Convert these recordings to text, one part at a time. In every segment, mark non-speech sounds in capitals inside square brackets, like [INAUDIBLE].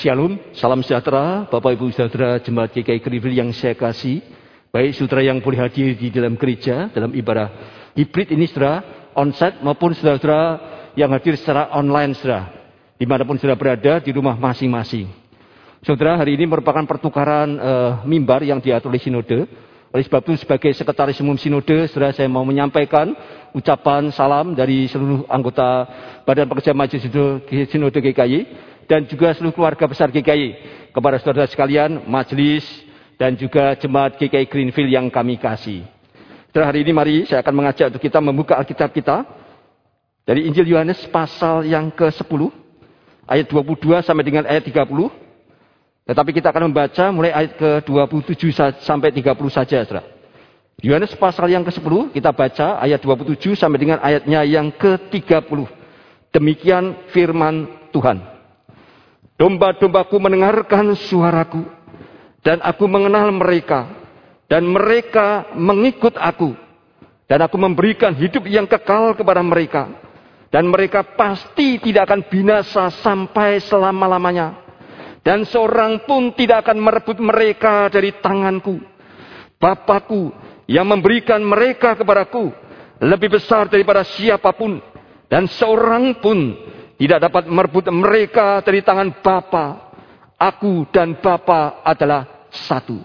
Shalom, salam sejahtera, Bapak Ibu Saudara Jemaat GKI Greenfield yang saya kasih. Baik saudara yang boleh hadir di dalam gereja, dalam ibadah hibrid ini saudara, onsite maupun saudara-saudara yang hadir secara online saudara. Di mana pun saudara berada di rumah masing-masing. Saudara, hari ini merupakan pertukaran uh, mimbar yang diatur oleh Sinode. Oleh sebab itu sebagai Sekretaris Umum Sinode, saudara saya mau menyampaikan ucapan salam dari seluruh anggota Badan Pekerja Majelis Sinode GKI dan juga seluruh keluarga besar GKI. Kepada saudara sekalian, majelis dan juga jemaat GKI Greenfield yang kami kasih. Setelah hari ini mari saya akan mengajak untuk kita membuka Alkitab kita. Dari Injil Yohanes pasal yang ke-10. Ayat 22 sampai dengan ayat 30. Tetapi kita akan membaca mulai ayat ke-27 sampai 30 saja. Saudara. Yohanes pasal yang ke-10 kita baca ayat 27 sampai dengan ayatnya yang ke-30. Demikian firman Tuhan. Domba-dombaku mendengarkan suaraku. Dan aku mengenal mereka. Dan mereka mengikut aku. Dan aku memberikan hidup yang kekal kepada mereka. Dan mereka pasti tidak akan binasa sampai selama-lamanya. Dan seorang pun tidak akan merebut mereka dari tanganku. Bapakku yang memberikan mereka kepadaku. Lebih besar daripada siapa pun. Dan seorang pun tidak dapat merebut mereka dari tangan Bapa. Aku dan Bapa adalah satu.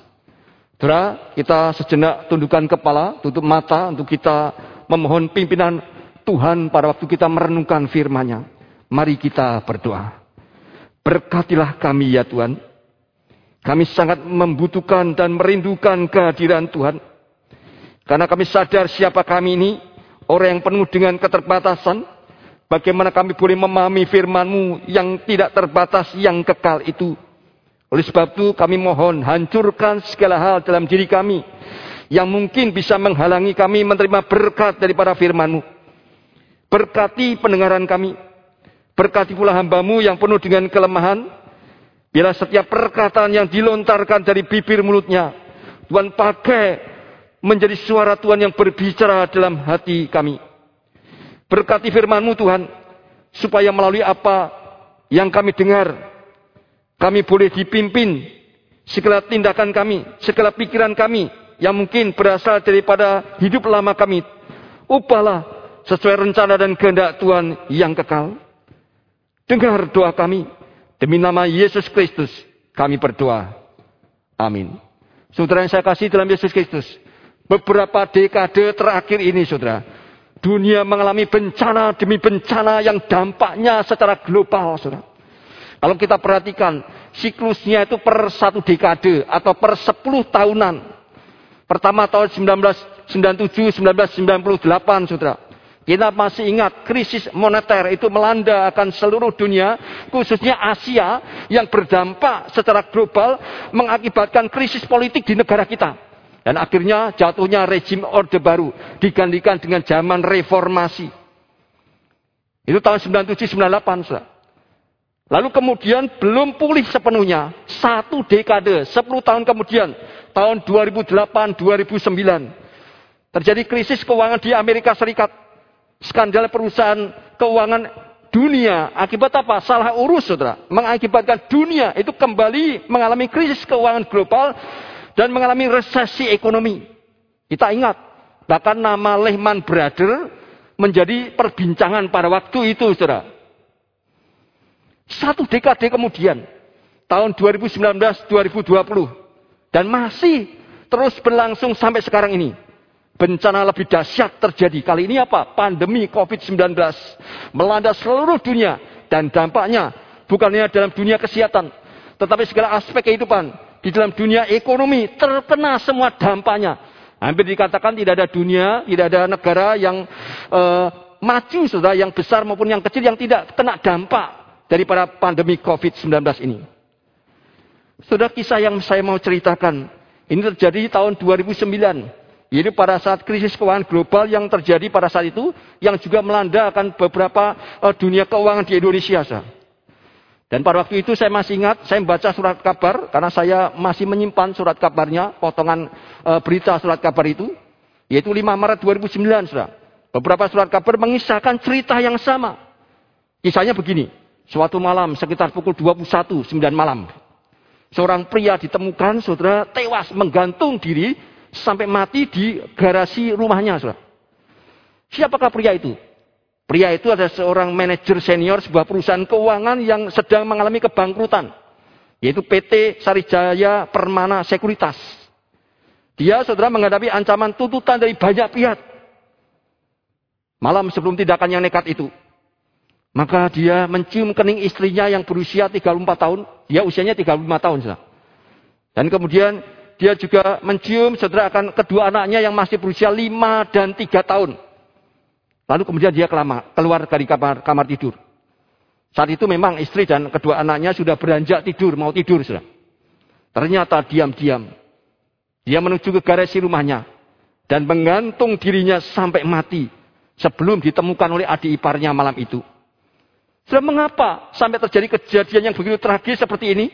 Saudara, kita sejenak tundukkan kepala, tutup mata untuk kita memohon pimpinan Tuhan pada waktu kita merenungkan firman-Nya. Mari kita berdoa. Berkatilah kami ya Tuhan. Kami sangat membutuhkan dan merindukan kehadiran Tuhan. Karena kami sadar siapa kami ini, orang yang penuh dengan keterbatasan, Bagaimana kami boleh memahami firman-Mu yang tidak terbatas, yang kekal itu. Oleh sebab itu kami mohon hancurkan segala hal dalam diri kami. Yang mungkin bisa menghalangi kami menerima berkat daripada firman-Mu. Berkati pendengaran kami. Berkati pula hambamu yang penuh dengan kelemahan. Bila setiap perkataan yang dilontarkan dari bibir mulutnya. Tuhan pakai menjadi suara Tuhan yang berbicara dalam hati kami. Berkati firman-Mu Tuhan, supaya melalui apa yang kami dengar, kami boleh dipimpin segala tindakan kami, segala pikiran kami yang mungkin berasal daripada hidup lama kami. Ubahlah sesuai rencana dan kehendak Tuhan yang kekal. Dengar doa kami. Demi nama Yesus Kristus kami berdoa. Amin. Saudara yang saya kasih dalam Yesus Kristus. Beberapa dekade terakhir ini saudara. Dunia mengalami bencana demi bencana yang dampaknya secara global, saudara. Kalau kita perhatikan, siklusnya itu per satu dekade atau per sepuluh tahunan. Pertama tahun 1997, 1998, saudara. Kita masih ingat krisis moneter itu melanda akan seluruh dunia, khususnya Asia yang berdampak secara global mengakibatkan krisis politik di negara kita. Dan akhirnya jatuhnya rezim Orde Baru digantikan dengan zaman reformasi. Itu tahun 97-98. Lalu kemudian belum pulih sepenuhnya. Satu dekade, 10 tahun kemudian. Tahun 2008-2009. Terjadi krisis keuangan di Amerika Serikat. Skandal perusahaan keuangan dunia. Akibat apa? Salah urus, saudara. Mengakibatkan dunia itu kembali mengalami krisis keuangan global dan mengalami resesi ekonomi. Kita ingat, bahkan nama Lehman Brothers menjadi perbincangan pada waktu itu, saudara. Satu dekade kemudian, tahun 2019-2020, dan masih terus berlangsung sampai sekarang ini. Bencana lebih dahsyat terjadi. Kali ini apa? Pandemi COVID-19 melanda seluruh dunia dan dampaknya bukan hanya dalam dunia kesehatan, tetapi segala aspek kehidupan di dalam dunia ekonomi terkena semua dampaknya. Hampir dikatakan tidak ada dunia, tidak ada negara yang uh, maju sudah yang besar maupun yang kecil yang tidak kena dampak daripada pandemi COVID-19 ini. Sudah kisah yang saya mau ceritakan. Ini terjadi tahun 2009. Ini pada saat krisis keuangan global yang terjadi pada saat itu, yang juga melanda akan beberapa uh, dunia keuangan di Indonesia. Sah. Dan pada waktu itu saya masih ingat, saya membaca surat kabar, karena saya masih menyimpan surat kabarnya, potongan e, berita surat kabar itu, yaitu 5 Maret 2009, saudara. Beberapa surat kabar mengisahkan cerita yang sama. Kisahnya begini, Suatu malam sekitar pukul 21, 9 malam. Seorang pria ditemukan, saudara, tewas menggantung diri sampai mati di garasi rumahnya, saudara. Siapakah pria itu? Pria itu adalah seorang manajer senior sebuah perusahaan keuangan yang sedang mengalami kebangkrutan. Yaitu PT Sarijaya Permana Sekuritas. Dia saudara menghadapi ancaman tuntutan dari banyak pihak. Malam sebelum tindakan yang nekat itu. Maka dia mencium kening istrinya yang berusia 34 tahun. Dia usianya 35 tahun. Saudara. Dan kemudian dia juga mencium saudara akan kedua anaknya yang masih berusia 5 dan 3 tahun. Lalu kemudian dia keluar dari kamar, kamar tidur. Saat itu memang istri dan kedua anaknya sudah beranjak tidur, mau tidur sudah. Ternyata diam-diam. Dia menuju ke garasi rumahnya. Dan menggantung dirinya sampai mati. Sebelum ditemukan oleh adik iparnya malam itu. Sudah mengapa sampai terjadi kejadian yang begitu tragis seperti ini?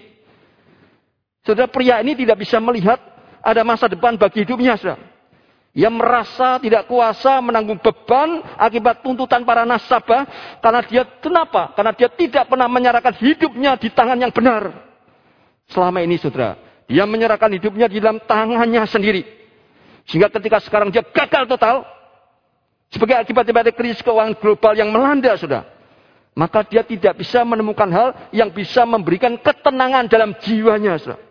Saudara pria ini tidak bisa melihat ada masa depan bagi hidupnya. Saudara. Ia merasa tidak kuasa menanggung beban akibat tuntutan para nasabah. Karena dia kenapa? Karena dia tidak pernah menyerahkan hidupnya di tangan yang benar. Selama ini saudara. Dia menyerahkan hidupnya di dalam tangannya sendiri. Sehingga ketika sekarang dia gagal total. Sebagai akibat dari krisis keuangan global yang melanda saudara. Maka dia tidak bisa menemukan hal yang bisa memberikan ketenangan dalam jiwanya saudara.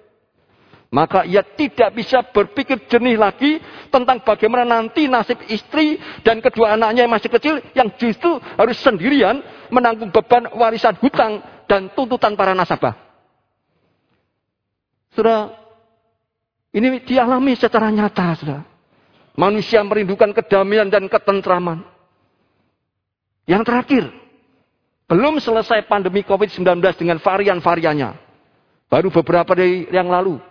Maka ia tidak bisa berpikir jernih lagi tentang bagaimana nanti nasib istri dan kedua anaknya yang masih kecil yang justru harus sendirian menanggung beban warisan hutang dan tuntutan para nasabah. Sudah, ini dialami secara nyata, sudah. Manusia merindukan kedamaian dan ketentraman. Yang terakhir, belum selesai pandemi COVID-19 dengan varian-variannya. Baru beberapa hari yang lalu,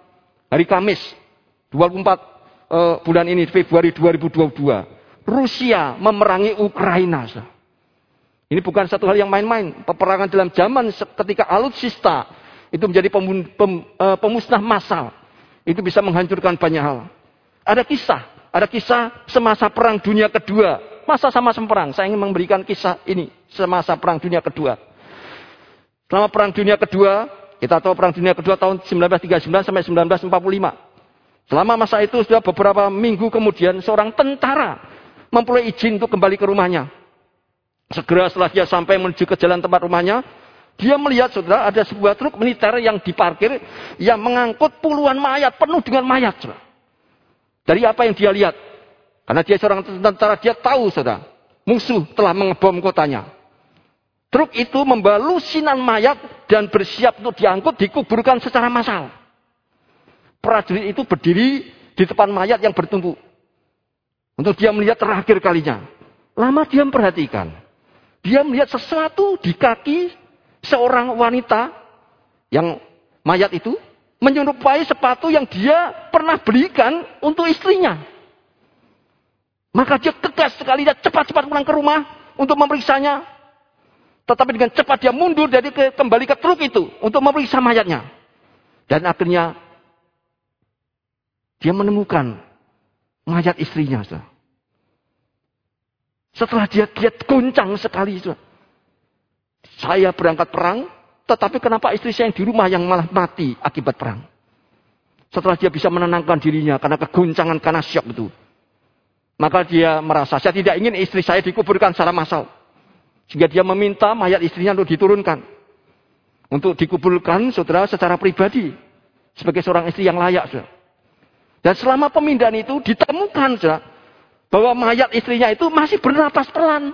hari Kamis 24 uh, eh, bulan ini Februari 2022 Rusia memerangi Ukraina. Ini bukan satu hal yang main-main. Peperangan dalam zaman ketika alutsista itu menjadi pem, pem, uh, pemusnah massal. Itu bisa menghancurkan banyak hal. Ada kisah, ada kisah semasa perang dunia kedua. Masa sama-sama perang. Saya ingin memberikan kisah ini semasa perang dunia kedua. Selama perang dunia kedua, kita tahu perang dunia kedua tahun 1939 sampai 1945. Selama masa itu sudah beberapa minggu kemudian seorang tentara memperoleh izin untuk kembali ke rumahnya. Segera setelah dia sampai menuju ke jalan tempat rumahnya, dia melihat saudara ada sebuah truk militer yang diparkir yang mengangkut puluhan mayat penuh dengan mayat. Saudara. Dari apa yang dia lihat? Karena dia seorang tentara, dia tahu saudara, musuh telah mengebom kotanya. Truk itu membawa lusinan mayat dan bersiap untuk diangkut dikuburkan secara massal. Prajurit itu berdiri di depan mayat yang bertumpuk. Untuk dia melihat terakhir kalinya. Lama dia memperhatikan. Dia melihat sesuatu di kaki seorang wanita yang mayat itu menyerupai sepatu yang dia pernah belikan untuk istrinya. Maka dia tegas sekali, dia cepat-cepat pulang ke rumah untuk memeriksanya. Tetapi dengan cepat dia mundur dari ke, kembali ke truk itu untuk memeriksa mayatnya. Dan akhirnya dia menemukan mayat istrinya. Setelah dia lihat goncang sekali. Saya berangkat perang, tetapi kenapa istri saya yang di rumah yang malah mati akibat perang? Setelah dia bisa menenangkan dirinya karena kegoncangan, karena syok itu. Maka dia merasa, saya tidak ingin istri saya dikuburkan secara massal. Sehingga dia meminta mayat istrinya untuk diturunkan. Untuk dikuburkan saudara secara pribadi. Sebagai seorang istri yang layak. Saudara. Dan selama pemindahan itu ditemukan saudara, bahwa mayat istrinya itu masih bernapas pelan.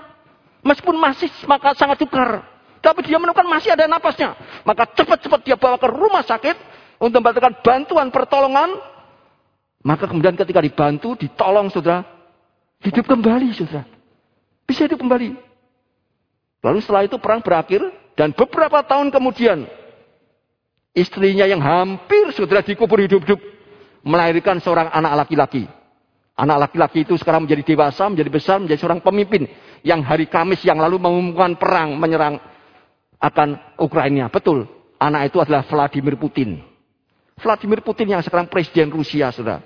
Meskipun masih maka sangat sukar. Tapi dia menemukan masih ada napasnya. Maka cepat-cepat dia bawa ke rumah sakit untuk mendapatkan bantuan pertolongan. Maka kemudian ketika dibantu, ditolong saudara, hidup kembali saudara. Bisa hidup kembali. Lalu setelah itu perang berakhir dan beberapa tahun kemudian istrinya yang hampir sudah dikubur hidup-hidup melahirkan seorang anak laki-laki. Anak laki-laki itu sekarang menjadi dewasa, menjadi besar, menjadi seorang pemimpin yang hari Kamis yang lalu mengumumkan perang menyerang akan Ukraina. Betul, anak itu adalah Vladimir Putin. Vladimir Putin yang sekarang presiden Rusia, sudah,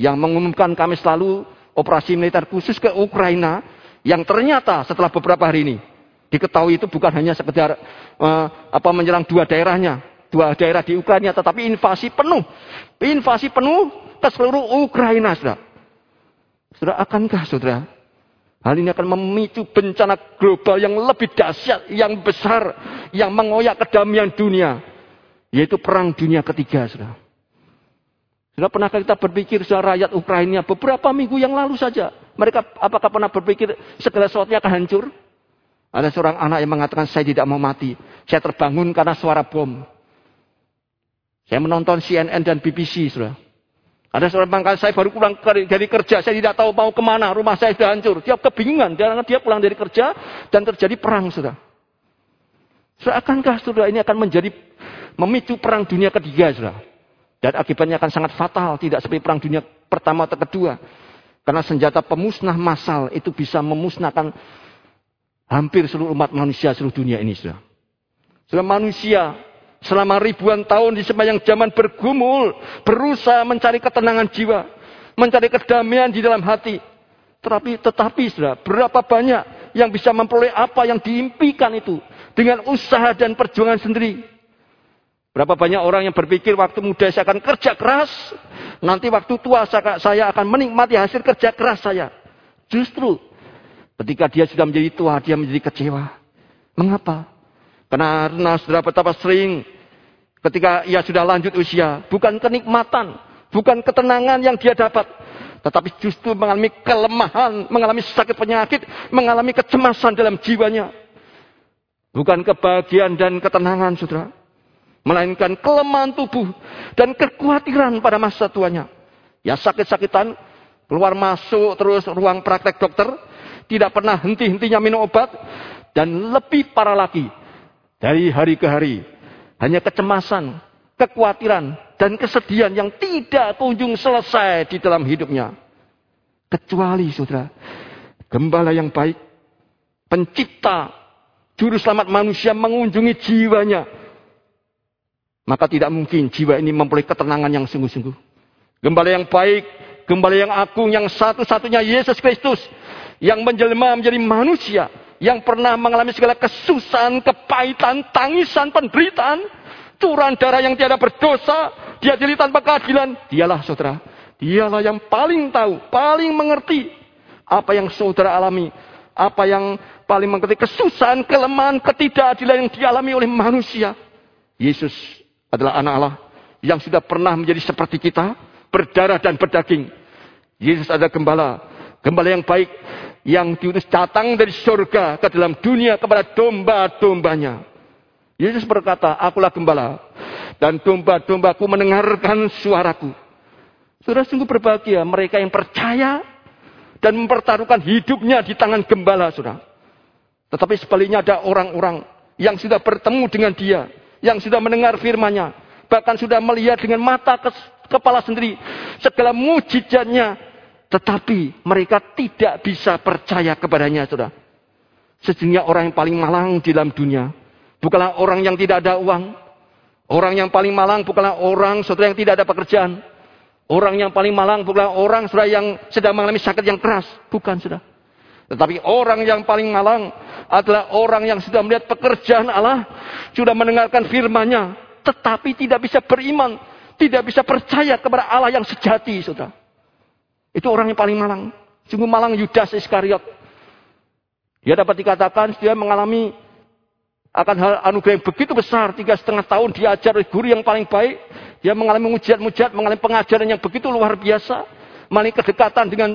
yang mengumumkan Kamis lalu operasi militer khusus ke Ukraina yang ternyata setelah beberapa hari ini Diketahui itu bukan hanya sekedar uh, apa menyerang dua daerahnya, dua daerah di Ukraina, tetapi invasi penuh, invasi penuh ke seluruh Ukraina, saudara. Saudara, akankah saudara Hal ini akan memicu bencana global yang lebih dahsyat, yang besar, yang mengoyak kedamaian dunia. Yaitu perang dunia ketiga, saudara. Saudara, pernahkah kita berpikir saudara rakyat Ukraina beberapa minggu yang lalu saja. Mereka apakah pernah berpikir segala sesuatunya akan hancur? Ada seorang anak yang mengatakan saya tidak mau mati. Saya terbangun karena suara bom. Saya menonton CNN dan BBC, saudara. Ada seorang pangkal saya baru pulang dari kerja, saya tidak tahu mau ke mana, rumah saya sudah hancur. Dia kebingungan, karena dia pulang dari kerja dan terjadi perang, sudah. Seakankah sudah ini akan menjadi memicu perang dunia ketiga, sudah. Dan akibatnya akan sangat fatal, tidak seperti perang dunia pertama atau kedua. Karena senjata pemusnah massal itu bisa memusnahkan hampir seluruh umat manusia seluruh dunia ini, sudah. Sudah manusia selama ribuan tahun di sepanjang zaman bergumul, berusaha mencari ketenangan jiwa, mencari kedamaian di dalam hati. Tetapi, tetapi sudah berapa banyak yang bisa memperoleh apa yang diimpikan itu dengan usaha dan perjuangan sendiri. Berapa banyak orang yang berpikir waktu muda saya akan kerja keras, nanti waktu tua saya akan menikmati hasil kerja keras saya. Justru ketika dia sudah menjadi tua, dia menjadi kecewa. Mengapa? Karena saudara betapa sering ketika ia sudah lanjut usia, bukan kenikmatan, bukan ketenangan yang dia dapat, tetapi justru mengalami kelemahan, mengalami sakit penyakit, mengalami kecemasan dalam jiwanya. Bukan kebahagiaan dan ketenangan, saudara. Melainkan kelemahan tubuh dan kekhawatiran pada masa tuanya. Ya sakit-sakitan, keluar masuk terus ruang praktek dokter, tidak pernah henti-hentinya minum obat, dan lebih parah lagi, dari hari ke hari. Hanya kecemasan, kekhawatiran, dan kesedihan yang tidak kunjung selesai di dalam hidupnya. Kecuali saudara, gembala yang baik, pencipta, juru selamat manusia mengunjungi jiwanya. Maka tidak mungkin jiwa ini memperoleh ketenangan yang sungguh-sungguh. Gembala yang baik, gembala yang agung, yang satu-satunya Yesus Kristus. Yang menjelma menjadi manusia yang pernah mengalami segala kesusahan, kepahitan, tangisan, penderitaan, turan darah yang tiada berdosa, dia diri tanpa keadilan, dialah saudara. Dialah yang paling tahu, paling mengerti apa yang saudara alami, apa yang paling mengerti kesusahan, kelemahan, ketidakadilan yang dialami oleh manusia. Yesus adalah anak Allah yang sudah pernah menjadi seperti kita, berdarah dan berdaging. Yesus adalah gembala, gembala yang baik, yang diutus datang dari surga ke dalam dunia kepada domba-dombanya. Yesus berkata, akulah gembala. Dan domba-dombaku mendengarkan suaraku. Sudah sungguh berbahagia mereka yang percaya dan mempertaruhkan hidupnya di tangan gembala, sudah. Tetapi sebaliknya ada orang-orang yang sudah bertemu dengan dia, yang sudah mendengar firman-Nya, bahkan sudah melihat dengan mata kepala sendiri segala mujizatnya tetapi mereka tidak bisa percaya kepadanya, saudara. Sejujurnya orang yang paling malang di dalam dunia. Bukanlah orang yang tidak ada uang. Orang yang paling malang bukanlah orang saudara yang tidak ada pekerjaan. Orang yang paling malang bukanlah orang saudara yang sedang mengalami sakit yang keras. Bukan saudara. Tetapi orang yang paling malang adalah orang yang sudah melihat pekerjaan Allah. Sudah mendengarkan firman-Nya. Tetapi tidak bisa beriman. Tidak bisa percaya kepada Allah yang sejati saudara. Itu orang yang paling malang. Sungguh malang Yudas Iskariot. Dia dapat dikatakan dia mengalami akan hal anugerah yang begitu besar. Tiga setengah tahun diajar oleh guru yang paling baik. Dia mengalami mujizat-mujizat, mengalami pengajaran yang begitu luar biasa. Mengalami kedekatan dengan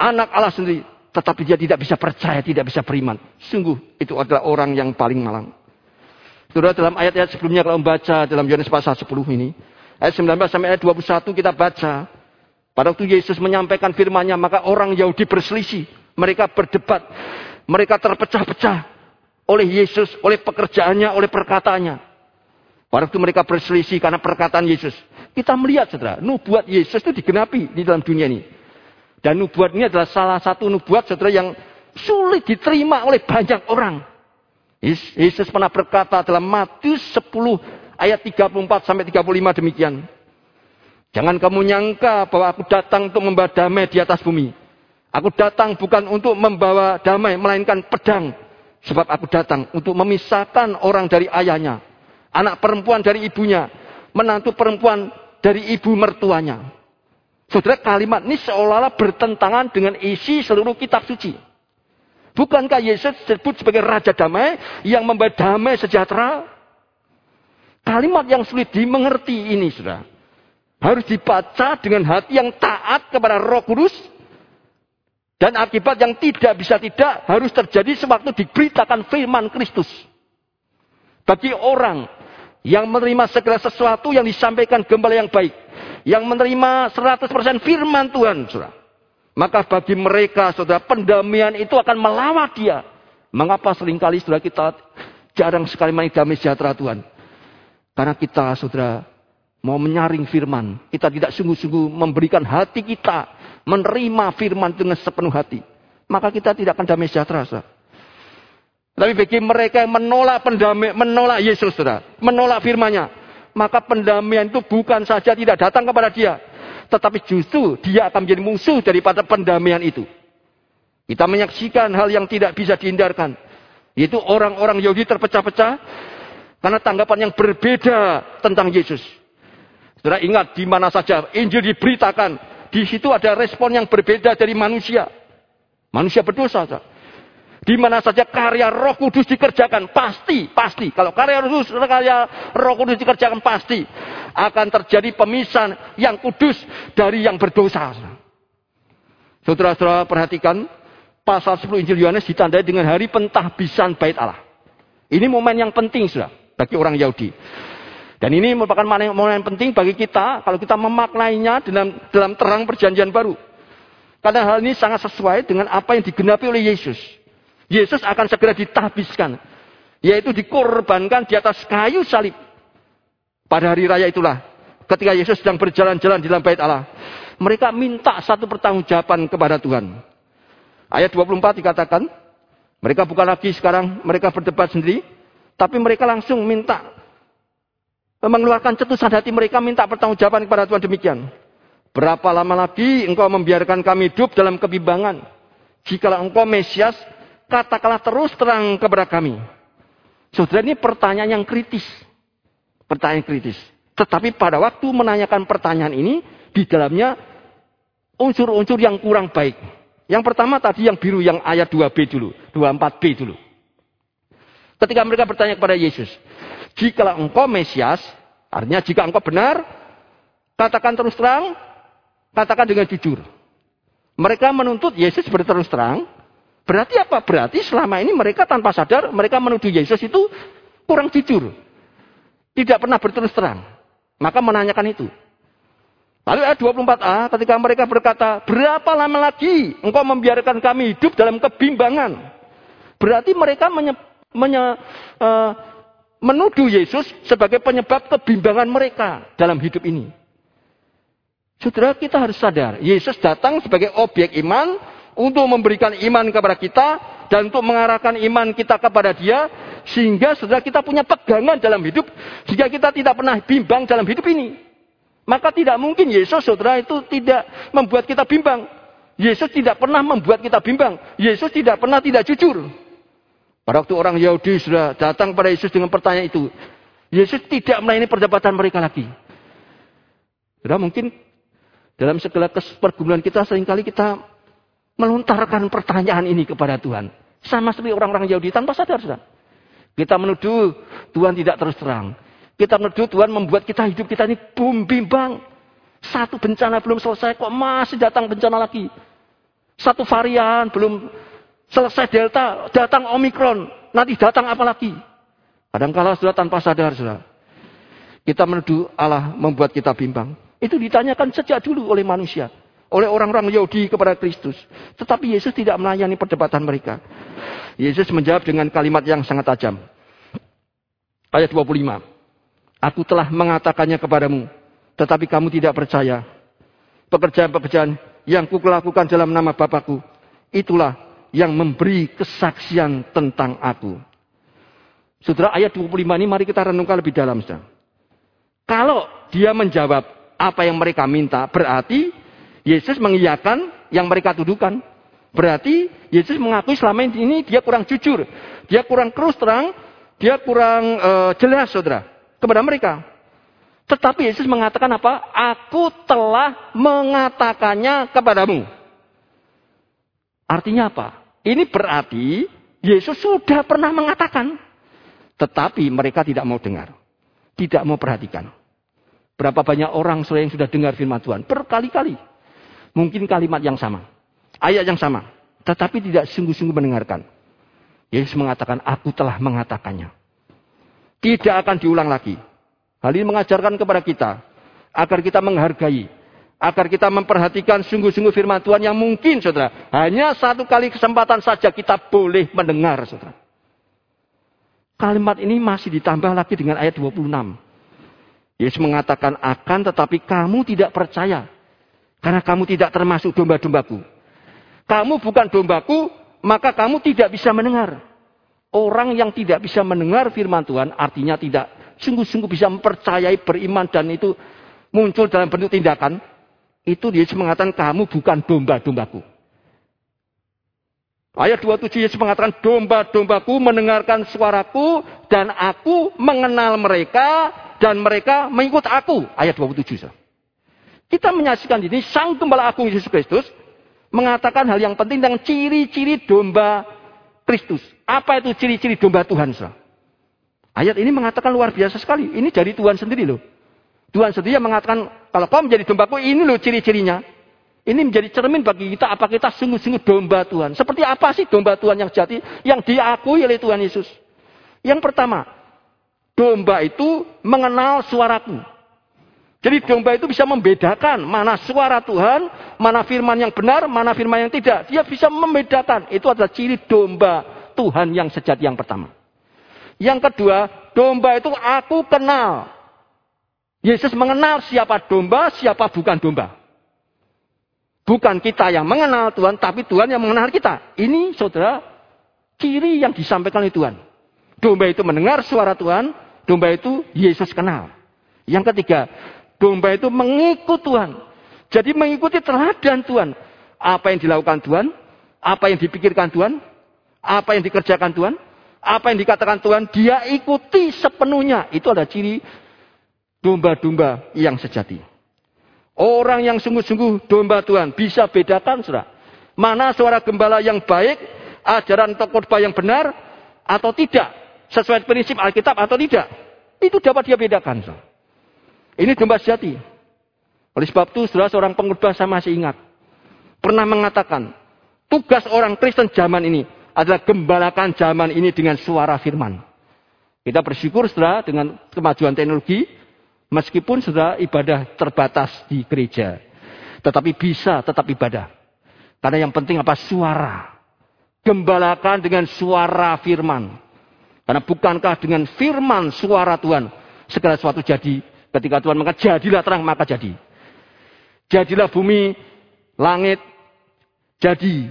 anak Allah sendiri. Tetapi dia tidak bisa percaya, tidak bisa beriman. Sungguh itu adalah orang yang paling malang. Saudara dalam ayat-ayat sebelumnya kalau membaca dalam Yohanes pasal 10 ini. Ayat 19 sampai ayat 21 kita baca. Pada waktu Yesus menyampaikan firman-Nya, maka orang Yahudi berselisih. Mereka berdebat. Mereka terpecah-pecah oleh Yesus, oleh pekerjaannya, oleh perkataannya. Pada waktu mereka berselisih karena perkataan Yesus. Kita melihat, saudara, nubuat Yesus itu digenapi di dalam dunia ini. Dan nubuat ini adalah salah satu nubuat, saudara, yang sulit diterima oleh banyak orang. Yesus pernah berkata dalam Matius 10 ayat 34 sampai 35 demikian. Jangan kamu nyangka bahwa aku datang untuk membawa damai di atas bumi. Aku datang bukan untuk membawa damai, melainkan pedang. Sebab aku datang untuk memisahkan orang dari ayahnya, anak perempuan dari ibunya, menantu perempuan dari ibu mertuanya. Saudara, kalimat ini seolah-olah bertentangan dengan isi seluruh kitab suci. Bukankah Yesus disebut sebagai Raja Damai yang membawa damai sejahtera? Kalimat yang sulit dimengerti ini, saudara. Harus dibaca dengan hati yang taat kepada roh kudus dan akibat yang tidak bisa tidak harus terjadi sewaktu diberitakan firman Kristus. Bagi orang yang menerima segala sesuatu yang disampaikan gembala yang baik. Yang menerima 100% firman Tuhan. Saudara. Maka bagi mereka saudara pendamaian itu akan melawat dia. Mengapa sering kali saudara kita jarang sekali damai sejahtera Tuhan. Karena kita saudara mau menyaring firman. Kita tidak sungguh-sungguh memberikan hati kita menerima firman dengan sepenuh hati, maka kita tidak akan damai sejahtera. Tapi bagi mereka yang menolak pendamai, menolak Yesus, saudara, menolak firmannya, maka pendamaian itu bukan saja tidak datang kepada dia, tetapi justru dia akan menjadi musuh daripada pendamaian itu. Kita menyaksikan hal yang tidak bisa dihindarkan, yaitu orang-orang Yahudi terpecah-pecah karena tanggapan yang berbeda tentang Yesus. Saudara ingat di mana saja Injil diberitakan, di situ ada respon yang berbeda dari manusia. Manusia berdosa. Di mana saja karya Roh Kudus dikerjakan, pasti, pasti. Kalau karya Roh Kudus, karya Roh Kudus dikerjakan pasti akan terjadi pemisahan yang kudus dari yang berdosa. Saudara-saudara perhatikan pasal 10 Injil Yohanes ditandai dengan hari pentahbisan bait Allah. Ini momen yang penting sudah bagi orang Yahudi. Dan ini merupakan mana yang penting bagi kita kalau kita memaknainya dalam dalam terang perjanjian baru. Karena hal ini sangat sesuai dengan apa yang digenapi oleh Yesus. Yesus akan segera ditahbiskan. Yaitu dikorbankan di atas kayu salib. Pada hari raya itulah. Ketika Yesus sedang berjalan-jalan di dalam bait Allah. Mereka minta satu pertanggungjawaban kepada Tuhan. Ayat 24 dikatakan. Mereka bukan lagi sekarang mereka berdebat sendiri. Tapi mereka langsung minta mengeluarkan cetusan hati mereka minta pertanggungjawaban kepada Tuhan demikian. Berapa lama lagi engkau membiarkan kami hidup dalam kebimbangan? Jikalau engkau Mesias, katakanlah terus terang kepada kami. Saudara ini pertanyaan yang kritis. Pertanyaan kritis. Tetapi pada waktu menanyakan pertanyaan ini, di dalamnya unsur-unsur yang kurang baik. Yang pertama tadi yang biru, yang ayat 2b dulu. 24b dulu. Ketika mereka bertanya kepada Yesus, jika engkau Mesias, artinya jika engkau benar, katakan terus terang, katakan dengan jujur. Mereka menuntut Yesus berterus terang. Berarti apa? Berarti selama ini mereka tanpa sadar, mereka menuduh Yesus itu kurang jujur. Tidak pernah berterus terang. Maka menanyakan itu. Lalu ayat 24a ketika mereka berkata, berapa lama lagi engkau membiarkan kami hidup dalam kebimbangan? Berarti mereka menye, menye, uh, menuduh Yesus sebagai penyebab kebimbangan mereka dalam hidup ini. Saudara kita harus sadar, Yesus datang sebagai objek iman untuk memberikan iman kepada kita dan untuk mengarahkan iman kita kepada Dia sehingga saudara kita punya pegangan dalam hidup sehingga kita tidak pernah bimbang dalam hidup ini. Maka tidak mungkin Yesus saudara itu tidak membuat kita bimbang. Yesus tidak pernah membuat kita bimbang. Yesus tidak pernah tidak jujur. Pada waktu orang Yahudi sudah datang pada Yesus dengan pertanyaan itu. Yesus tidak melayani perdebatan mereka lagi. Sudah mungkin dalam segala pergumulan kita sering kali kita melontarkan pertanyaan ini kepada Tuhan. Sama seperti orang-orang Yahudi tanpa sadar sudah. Kita menuduh Tuhan tidak terus terang. Kita menuduh Tuhan membuat kita hidup kita ini bum bimbang. Satu bencana belum selesai kok masih datang bencana lagi. Satu varian belum Selesai Delta, datang Omikron. Nanti datang apa lagi? Kadangkala sudah tanpa sadar sudah. Kita menuduh Allah membuat kita bimbang. Itu ditanyakan sejak dulu oleh manusia. Oleh orang-orang Yahudi kepada Kristus. Tetapi Yesus tidak melayani perdebatan mereka. Yesus menjawab dengan kalimat yang sangat tajam. Ayat 25. Aku telah mengatakannya kepadamu. Tetapi kamu tidak percaya. Pekerjaan-pekerjaan yang kukelakukan dalam nama Bapakku. Itulah yang memberi kesaksian tentang aku. Saudara ayat 25 ini mari kita renungkan lebih dalam. Saudara. Kalau dia menjawab apa yang mereka minta, berarti Yesus mengiyakan yang mereka tuduhkan. Berarti Yesus mengakui selama ini dia kurang jujur. Dia kurang terus terang. Dia kurang uh, jelas saudara. Kepada mereka. Tetapi Yesus mengatakan apa? Aku telah mengatakannya kepadamu. Artinya apa? Ini berarti Yesus sudah pernah mengatakan. Tetapi mereka tidak mau dengar. Tidak mau perhatikan. Berapa banyak orang yang sudah dengar firman Tuhan? Berkali-kali. Mungkin kalimat yang sama. Ayat yang sama. Tetapi tidak sungguh-sungguh mendengarkan. Yesus mengatakan, aku telah mengatakannya. Tidak akan diulang lagi. Hal ini mengajarkan kepada kita. Agar kita menghargai. Agar kita memperhatikan sungguh-sungguh firman Tuhan yang mungkin, saudara. Hanya satu kali kesempatan saja kita boleh mendengar, saudara. Kalimat ini masih ditambah lagi dengan ayat 26. Yesus mengatakan akan tetapi kamu tidak percaya. Karena kamu tidak termasuk domba-dombaku. Kamu bukan dombaku, maka kamu tidak bisa mendengar. Orang yang tidak bisa mendengar firman Tuhan artinya tidak sungguh-sungguh bisa mempercayai beriman dan itu muncul dalam bentuk tindakan. Itu Yesus mengatakan kamu bukan domba-dombaku. Ayat 27 Yesus mengatakan domba-dombaku mendengarkan suaraku dan aku mengenal mereka dan mereka mengikut aku. Ayat 27. Kita menyaksikan ini Sang Gembala Agung Yesus Kristus mengatakan hal yang penting tentang ciri-ciri domba Kristus. Apa itu ciri-ciri domba Tuhan? Saudara? Ayat ini mengatakan luar biasa sekali. Ini dari Tuhan sendiri loh. Tuhan sendiri yang mengatakan, kalau kau menjadi dombaku, ini loh ciri-cirinya. Ini menjadi cermin bagi kita, apa kita sungguh-sungguh domba Tuhan. Seperti apa sih domba Tuhan yang jati, yang diakui oleh Tuhan Yesus? Yang pertama, Domba itu mengenal suaraku. Jadi domba itu bisa membedakan mana suara Tuhan, mana firman yang benar, mana firman yang tidak. Dia bisa membedakan. Itu adalah ciri domba Tuhan yang sejati yang pertama. Yang kedua, domba itu aku kenal. Yesus mengenal siapa domba, siapa bukan domba. Bukan kita yang mengenal Tuhan, tapi Tuhan yang mengenal kita. Ini saudara, ciri yang disampaikan oleh Tuhan. Domba itu mendengar suara Tuhan, Domba itu Yesus kenal. Yang ketiga, domba itu mengikut Tuhan. Jadi mengikuti teladan Tuhan. Apa yang dilakukan Tuhan, apa yang dipikirkan Tuhan, apa yang dikerjakan Tuhan, apa yang dikatakan Tuhan, dia ikuti sepenuhnya. Itu adalah ciri domba-domba yang sejati. Orang yang sungguh-sungguh domba Tuhan bisa bedakan, saudara. Mana suara gembala yang baik, ajaran tokoh yang benar, atau tidak sesuai prinsip Alkitab atau tidak. Itu dapat dia bedakan. Ini domba sejati. Oleh sebab itu, saudara seorang pengkhotbah saya masih ingat. Pernah mengatakan, tugas orang Kristen zaman ini adalah gembalakan zaman ini dengan suara firman. Kita bersyukur saudara dengan kemajuan teknologi, meskipun sudah ibadah terbatas di gereja. Tetapi bisa tetap ibadah. Karena yang penting apa? Suara. Gembalakan dengan suara firman. Karena bukankah dengan firman suara Tuhan segala sesuatu jadi. Ketika Tuhan maka jadilah terang maka jadi. Jadilah bumi, langit, jadi.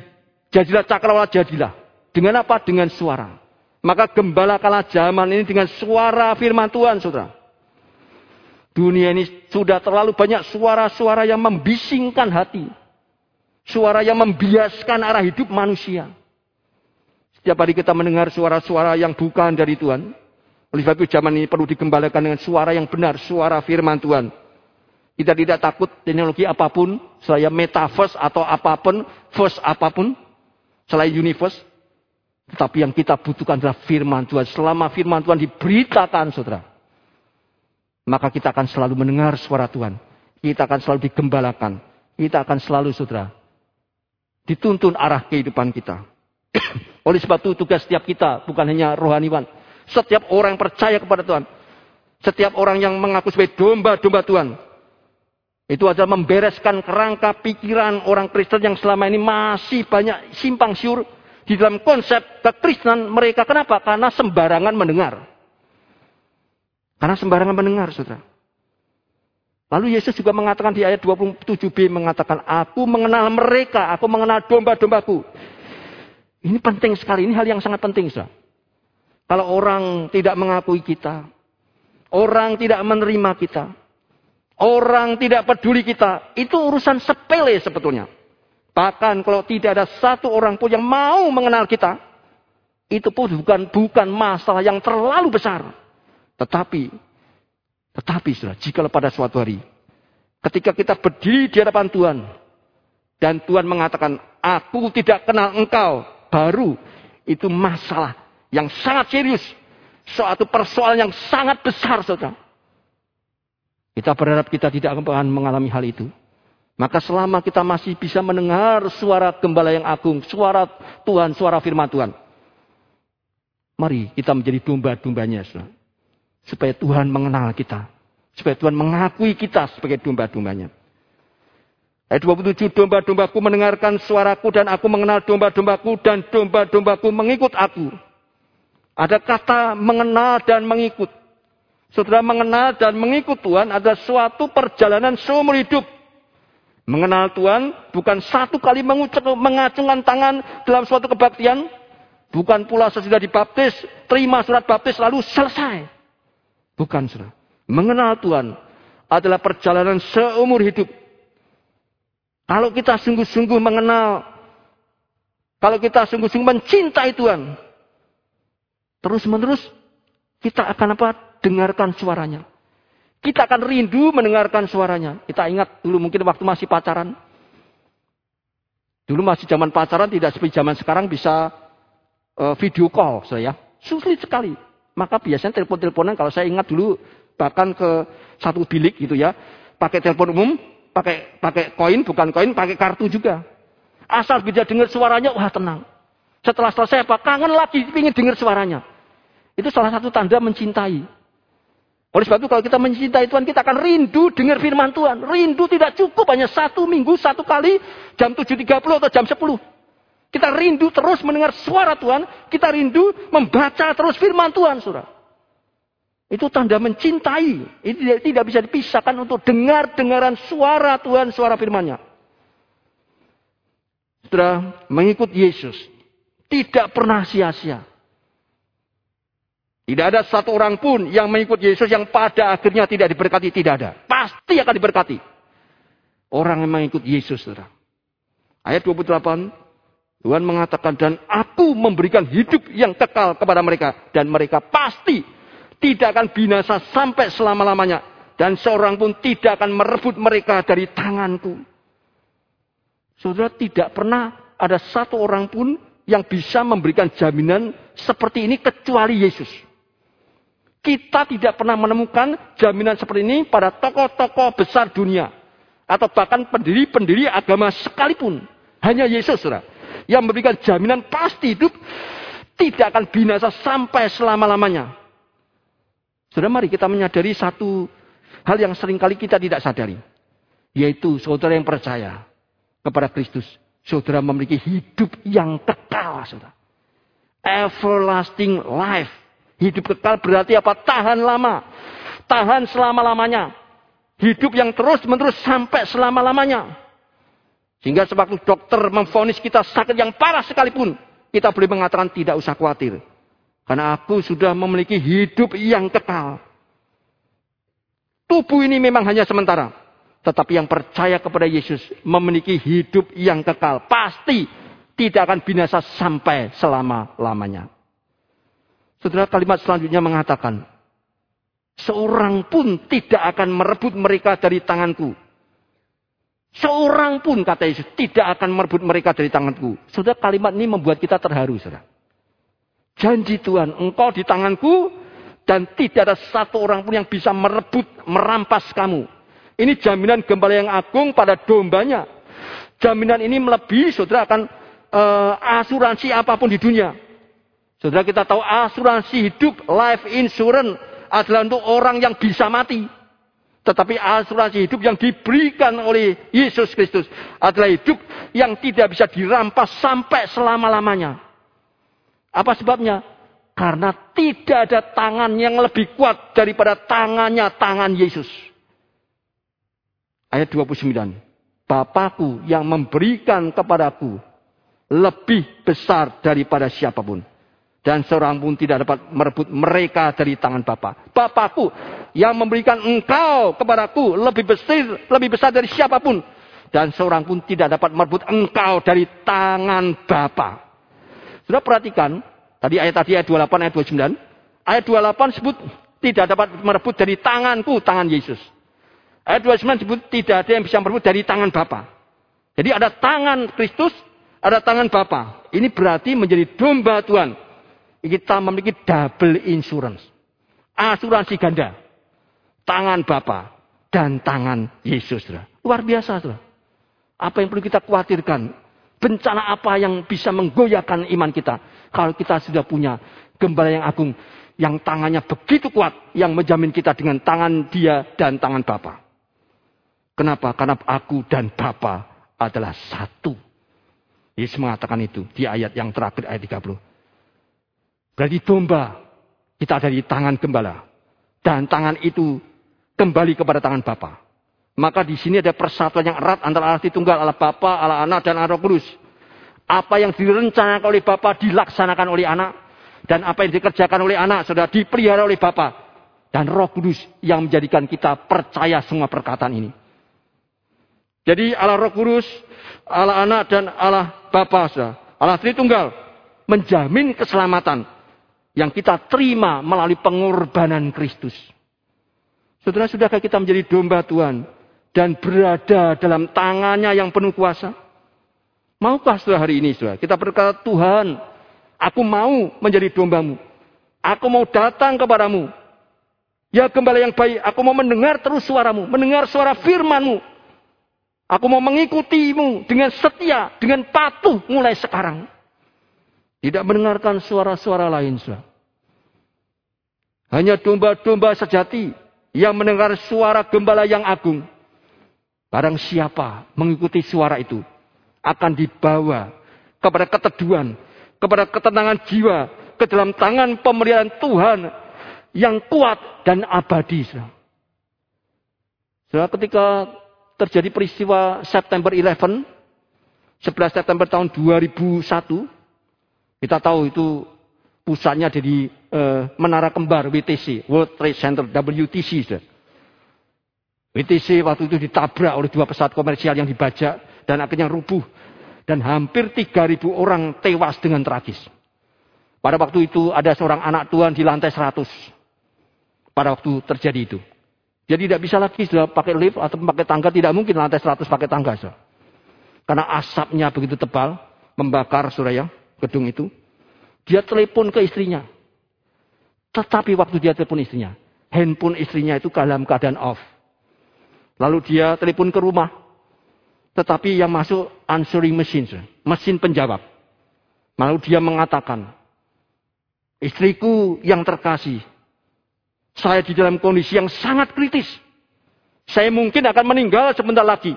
Jadilah cakrawala jadilah. Dengan apa? Dengan suara. Maka gembalakanlah zaman ini dengan suara firman Tuhan, saudara. Dunia ini sudah terlalu banyak suara-suara yang membisingkan hati. Suara yang membiaskan arah hidup manusia. Setiap hari kita mendengar suara-suara yang bukan dari Tuhan. Oleh sebab itu zaman ini perlu dikembalikan dengan suara yang benar, suara firman Tuhan. Kita tidak takut teknologi apa pun, selain metaverse atau apa pun, verse apa pun, selain universe. Tetapi yang kita butuhkan adalah firman Tuhan. Selama firman Tuhan diberitakan, saudara. Maka kita akan selalu mendengar suara Tuhan. Kita akan selalu digembalakan. Kita akan selalu, saudara, dituntun arah kehidupan kita. [CLEARS THROAT] Oleh sebab itu tugas setiap kita bukan hanya rohaniwan. Setiap orang yang percaya kepada Tuhan. Setiap orang yang mengaku sebagai domba-domba Tuhan. Itu adalah membereskan kerangka pikiran orang Kristen yang selama ini masih banyak simpang siur di dalam konsep kekristenan mereka. Kenapa? Karena sembarangan mendengar. Karena sembarangan mendengar, saudara. Lalu Yesus juga mengatakan di ayat 27b mengatakan, Aku mengenal mereka, aku mengenal domba-dombaku. Ini penting sekali, ini hal yang sangat penting. Saudara. Kalau orang tidak mengakui kita, orang tidak menerima kita, orang tidak peduli kita, itu urusan sepele sebetulnya. Bahkan kalau tidak ada satu orang pun yang mau mengenal kita, itu pun bukan bukan masalah yang terlalu besar. Tetapi, tetapi sudah, jika pada suatu hari, ketika kita berdiri di hadapan Tuhan, dan Tuhan mengatakan, aku tidak kenal engkau, baru itu masalah yang sangat serius. Suatu persoalan yang sangat besar, saudara. Kita berharap kita tidak akan mengalami hal itu. Maka selama kita masih bisa mendengar suara gembala yang agung, suara Tuhan, suara firman Tuhan. Mari kita menjadi domba-dombanya. Supaya Tuhan mengenal kita. Supaya Tuhan mengakui kita sebagai domba-dombanya. Ayat 27, domba-dombaku mendengarkan suaraku dan aku mengenal domba-dombaku dan domba-dombaku mengikut aku. Ada kata mengenal dan mengikut. Saudara mengenal dan mengikut Tuhan ada suatu perjalanan seumur hidup. Mengenal Tuhan bukan satu kali mengacungkan tangan dalam suatu kebaktian. Bukan pula sesudah dibaptis, terima surat baptis lalu selesai. Bukan saudara. Mengenal Tuhan adalah perjalanan seumur hidup. Kalau kita sungguh-sungguh mengenal, kalau kita sungguh-sungguh mencintai Tuhan, terus-menerus kita akan apa? Dengarkan suaranya. Kita akan rindu mendengarkan suaranya. Kita ingat dulu mungkin waktu masih pacaran. Dulu masih zaman pacaran tidak seperti zaman sekarang bisa uh, video call saya. Sulit sekali. Maka biasanya telepon-teleponan kalau saya ingat dulu bahkan ke satu bilik gitu ya. Pakai telepon umum, pakai pakai koin bukan koin, pakai kartu juga. Asal bisa dengar suaranya, wah tenang. Setelah selesai apa? Kangen lagi, ingin dengar suaranya. Itu salah satu tanda mencintai. Oleh sebab itu kalau kita mencintai Tuhan, kita akan rindu dengar firman Tuhan. Rindu tidak cukup hanya satu minggu, satu kali, jam 7.30 atau jam 10. Kita rindu terus mendengar suara Tuhan. Kita rindu membaca terus firman Tuhan, surah. Itu tanda mencintai. Itu tidak bisa dipisahkan untuk dengar-dengaran suara Tuhan, suara firmannya. Saudara, mengikut Yesus. Tidak pernah sia-sia. Tidak ada satu orang pun yang mengikut Yesus yang pada akhirnya tidak diberkati. Tidak ada. Pasti akan diberkati. Orang yang mengikut Yesus. Saudara. Ayat 28. Tuhan mengatakan, dan aku memberikan hidup yang kekal kepada mereka. Dan mereka pasti tidak akan binasa sampai selama-lamanya. Dan seorang pun tidak akan merebut mereka dari tanganku. Saudara tidak pernah ada satu orang pun yang bisa memberikan jaminan seperti ini kecuali Yesus. Kita tidak pernah menemukan jaminan seperti ini pada tokoh-tokoh besar dunia. Atau bahkan pendiri-pendiri agama sekalipun. Hanya Yesus, saudara. Yang memberikan jaminan pasti hidup tidak akan binasa sampai selama-lamanya. Saudara, mari kita menyadari satu hal yang sering kali kita tidak sadari. Yaitu saudara yang percaya kepada Kristus. Saudara memiliki hidup yang kekal, saudara. Everlasting life. Hidup kekal berarti apa? Tahan lama. Tahan selama-lamanya. Hidup yang terus-menerus sampai selama-lamanya. Sehingga sewaktu dokter memfonis kita sakit yang parah sekalipun. Kita boleh mengatakan tidak usah khawatir. Karena aku sudah memiliki hidup yang kekal. Tubuh ini memang hanya sementara. Tetapi yang percaya kepada Yesus memiliki hidup yang kekal. Pasti tidak akan binasa sampai selama-lamanya. Saudara kalimat selanjutnya mengatakan, seorang pun tidak akan merebut mereka dari tanganku. Seorang pun kata Yesus tidak akan merebut mereka dari tanganku. Saudara kalimat ini membuat kita terharu, saudara. Janji Tuhan, engkau di tanganku dan tidak ada satu orang pun yang bisa merebut, merampas kamu. Ini jaminan gembala yang agung pada dombanya. Jaminan ini melebihi saudara akan uh, asuransi apa pun di dunia. Saudara kita tahu asuransi hidup, life insurance adalah untuk orang yang bisa mati. Tetapi asuransi hidup yang diberikan oleh Yesus Kristus adalah hidup yang tidak bisa dirampas sampai selama-lamanya. Apa sebabnya? Karena tidak ada tangan yang lebih kuat daripada tangannya tangan Yesus. Ayat 29. Bapakku yang memberikan kepadaku lebih besar daripada siapa pun. Dan seorang pun tidak dapat merebut mereka dari tangan Bapa. Bapakku yang memberikan engkau kepadaku lebih besar, lebih besar dari siapa pun. Dan seorang pun tidak dapat merebut engkau dari tangan Bapa. Sudah perhatikan, tadi ayat tadi ayat 28, ayat 29. Ayat 28 sebut tidak dapat merebut dari tanganku, tangan Yesus. Ayat 29 sebut tidak ada yang bisa merebut dari tangan Bapa. Jadi ada tangan Kristus, ada tangan Bapa. Ini berarti menjadi domba Tuhan. Kita memiliki double insurance. Asuransi ganda. Tangan Bapa dan tangan Yesus. Luar biasa. Apa yang perlu kita khawatirkan? Bencana apa yang bisa menggoyahkan iman kita? Kalau kita sudah punya gembala yang agung. Yang tangannya begitu kuat. Yang menjamin kita dengan tangan dia dan tangan Bapa. Kenapa? Karena aku dan Bapa adalah satu. Yesus mengatakan itu di ayat yang terakhir ayat 30. Berarti domba kita ada di tangan gembala. Dan tangan itu kembali kepada tangan Bapa. Maka di sini ada persatuan yang erat antara Allah Tritunggal, Allah Bapa, Allah Anak, dan Allah Kudus. Apa yang direncanakan oleh Bapa dilaksanakan oleh anak. Dan apa yang dikerjakan oleh anak sudah dipelihara oleh Bapa. Dan Roh Kudus yang menjadikan kita percaya semua perkataan ini. Jadi Allah Roh Kudus, Allah Anak dan Allah Bapa, Allah Tritunggal menjamin keselamatan yang kita terima melalui pengorbanan Kristus. Saudara, sudahkah kita menjadi domba Tuhan dan berada dalam tangannya yang penuh kuasa? Maukah setelah hari ini, saudara, kita berkata, Tuhan, aku mau menjadi dombamu. Aku mau datang kepadamu. Ya gembala yang baik, aku mau mendengar terus suaramu, mendengar suara firmanmu, Aku mau mengikutimu dengan setia, dengan patuh mulai sekarang. Tidak mendengarkan suara-suara lain. Sudah. Hanya domba-domba sejati yang mendengar suara gembala yang agung. Barang siapa mengikuti suara itu akan dibawa kepada keteduhan, kepada ketenangan jiwa, ke dalam tangan pemeliharaan Tuhan yang kuat dan abadi. Sudah ketika terjadi peristiwa September 11, 11 September tahun 2001. Kita tahu itu pusatnya jadi uh, Menara Kembar WTC, World Trade Center WTC. WTC waktu itu ditabrak oleh dua pesawat komersial yang dibajak dan akhirnya rubuh. Dan hampir 3.000 orang tewas dengan tragis. Pada waktu itu ada seorang anak Tuhan di lantai 100. Pada waktu terjadi itu. Dia tidak bisa lagi sudah pakai lift atau pakai tangga. Tidak mungkin lantai 100 pakai tangga. Sudah. Karena asapnya begitu tebal. Membakar suraya gedung itu. Dia telepon ke istrinya. Tetapi waktu dia telepon istrinya. Handphone istrinya itu dalam keadaan off. Lalu dia telepon ke rumah. Tetapi yang masuk answering machine. Mesin penjawab. Lalu dia mengatakan. Istriku yang terkasih. Saya di dalam kondisi yang sangat kritis. Saya mungkin akan meninggal sebentar lagi.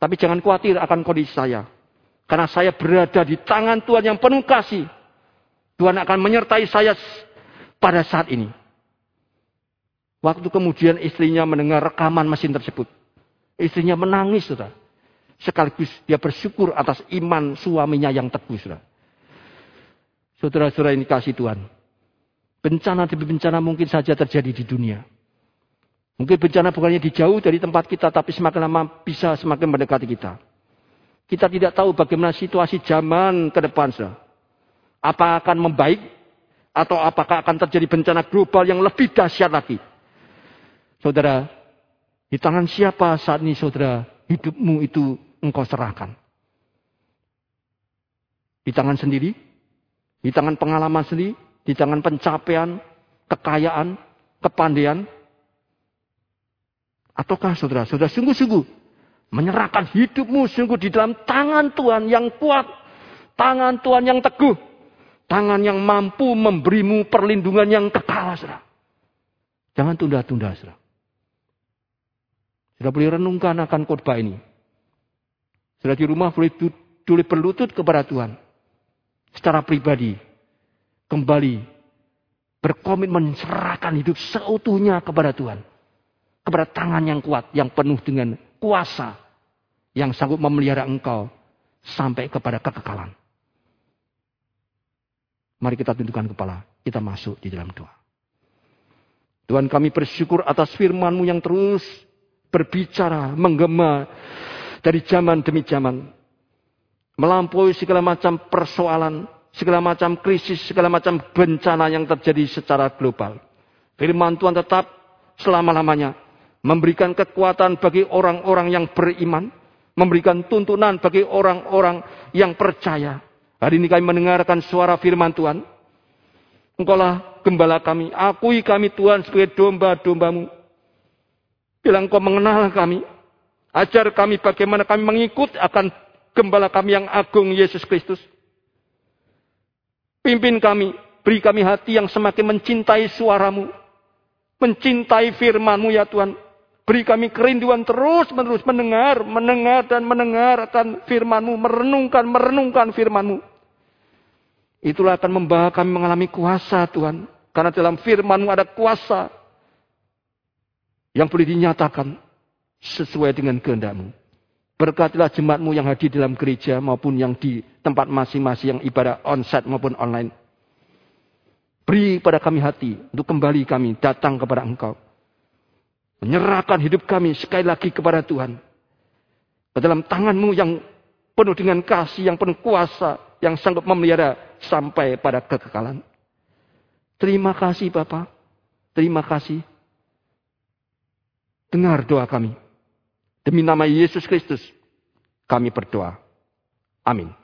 Tapi jangan khawatir akan kondisi saya. Karena saya berada di tangan Tuhan yang penuh kasih. Tuhan akan menyertai saya pada saat ini. Waktu kemudian istrinya mendengar rekaman mesin tersebut. Istrinya menangis, saudara. Sekaligus dia bersyukur atas iman suaminya yang teguh, saudara. Saudara-saudara ini kasih Tuhan. Bencana demi bencana mungkin saja terjadi di dunia. Mungkin bencana bukannya dijauh dari tempat kita, tapi semakin lama bisa semakin mendekati kita. Kita tidak tahu bagaimana situasi zaman ke depan. Saudara. Apa akan membaik? Atau apakah akan terjadi bencana global yang lebih dahsyat lagi? Saudara, di tangan siapa saat ini saudara hidupmu itu engkau serahkan? Di tangan sendiri? Di tangan pengalaman sendiri? di tangan pencapaian, kekayaan, kepandaian? Ataukah saudara, saudara sungguh-sungguh menyerahkan hidupmu sungguh di dalam tangan Tuhan yang kuat, tangan Tuhan yang teguh, tangan yang mampu memberimu perlindungan yang kekal, saudara. Jangan tunda-tunda, saudara. Sudah boleh renungkan akan khotbah ini. Sudah di rumah boleh, boleh berlutut kepada Tuhan. Secara pribadi kembali berkomitmen serahkan hidup seutuhnya kepada Tuhan. Kepada tangan yang kuat, yang penuh dengan kuasa. Yang sanggup memelihara engkau sampai kepada kekekalan. Mari kita tundukkan kepala, kita masuk di dalam doa. Tuhan kami bersyukur atas firman-Mu yang terus berbicara, menggema dari zaman demi zaman. Melampaui segala macam persoalan, segala macam krisis, segala macam bencana yang terjadi secara global. Firman Tuhan tetap selama-lamanya memberikan kekuatan bagi orang-orang yang beriman, memberikan tuntunan bagi orang-orang yang percaya. Hari ini kami mendengarkan suara firman Tuhan. Engkaulah gembala kami. Akui kami Tuhan sebagai domba-dombamu. Bila engkau mengenal kami. Ajar kami bagaimana kami mengikut akan gembala kami yang agung Yesus Kristus. Pimpin kami. Beri kami hati yang semakin mencintai suaramu. Mencintai firmanmu ya Tuhan. Beri kami kerinduan terus menerus mendengar, mendengar dan mendengar akan firmanmu. Merenungkan, merenungkan firmanmu. Itulah akan membawa kami mengalami kuasa Tuhan. Karena dalam firman ada kuasa yang boleh dinyatakan sesuai dengan kehendakmu. Berkatilah jemaatmu yang hadir dalam gereja maupun yang di tempat masing-masing yang ibadah onsite maupun online. Beri pada kami hati untuk kembali kami datang kepada engkau. Menyerahkan hidup kami sekali lagi kepada Tuhan. Ke dalam tanganmu yang penuh dengan kasih, yang penuh kuasa, yang sanggup memelihara sampai pada kekekalan. Terima kasih Bapak. Terima kasih. Dengar doa kami. Demi nama Yesus Kristus, kami berdoa. Amin.